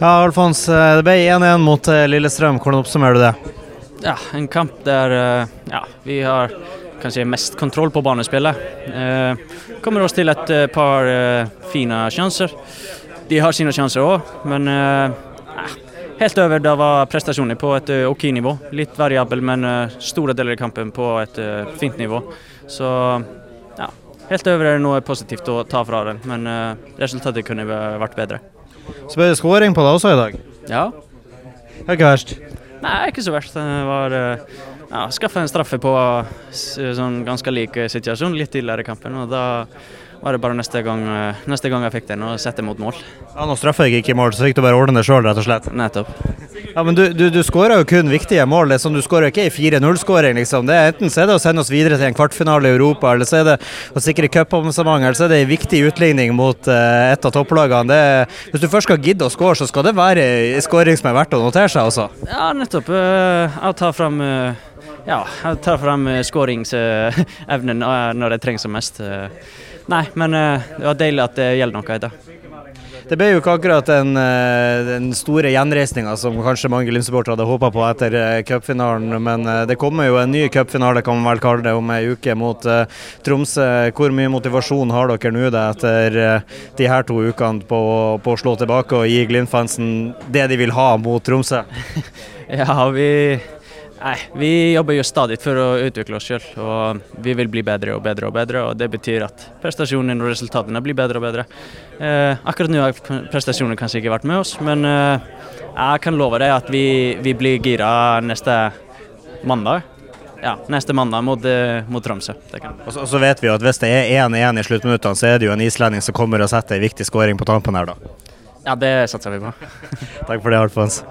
Ja, Alfons. eh, Det ble 1-1 mot eh, Lillestrøm. Hvordan oppsummerer du det? Ja, en kamp der eh, ja, vi har kanskje mest kontroll på banespillet. Eh, kommer oss til et par eh, fine sjanser. De har sine sjanser òg, men eh, helt over det var prestasjoner på et OK nivå. Litt variabel, men store deler av kampen på et fint nivå. Så ja, helt over er det noe positivt å ta fra den, men resultatet kunne vært bedre. Så ble det skåring på deg også i dag. Ja, Det er ikke verst. Nei, ikke så verst. Det var eh, ja, skaffa en straffe på s- sånn ganske lik eh, situasjon litt tidligere i kampen. og Da var det bare neste gang, eh, neste gang jeg fikk den, å sette mot mål. Ja, Nå straffer jeg ikke i mål, så fikk du bare ordne det sjøl, rett og slett. Nettopp. Ja, Men du, du, du skåra jo kun viktige mål. Det er sånn, Du skårer ikke i 4-0-skåring, liksom. Det er Enten så er det å sende oss videre til en kvartfinale i Europa, eller så er det å sikre cupavansement, eller så er det en viktig utligning mot uh, et av topplagene. Det, er- hvis du først skal gidde å skåre, så skal det være en skåring som er verdt å notere seg også. Ja, nettopp. Eh, Jeg tar fram ja, jeg tar fram eh, skåringsevnen når det trengs som mest. Nei, men eh, det var deilig at det gjelder noe i dag. Det ble jo ikke akkurat den, eh, den store gjenreisninga som kanskje mange Glimt-supportere hadde håpa på etter eh, cupfinalen, men det kommer jo en ny cupfinale, kan man vel kalle det, om ei uke mot Tromsø. Hvor mye motivasjon har dere nå etter de her to ukene på, på å slå tilbake og gi Glimt-fansen det de vil ha mot Tromsø? Ja, vi Nei, vi jobber jo stadig for å utvikle oss sjøl, og vi vil bli bedre og bedre og bedre. og Det betyr at prestasjonene og resultatene blir bedre og bedre. Eh, akkurat nå har prestasjonene kanskje ikke vært med oss, men eh, jeg kan love deg at vi, vi blir gira neste mandag. Ja, neste mandag mot, eh, mot Tromsø. Og så, og så vet vi jo at hvis det er 1-1 i sluttminuttene, så er det jo en islending som kommer og setter en viktig skåring på tampen her, da. Ja, det satser vi på. Takk for det, Alfons.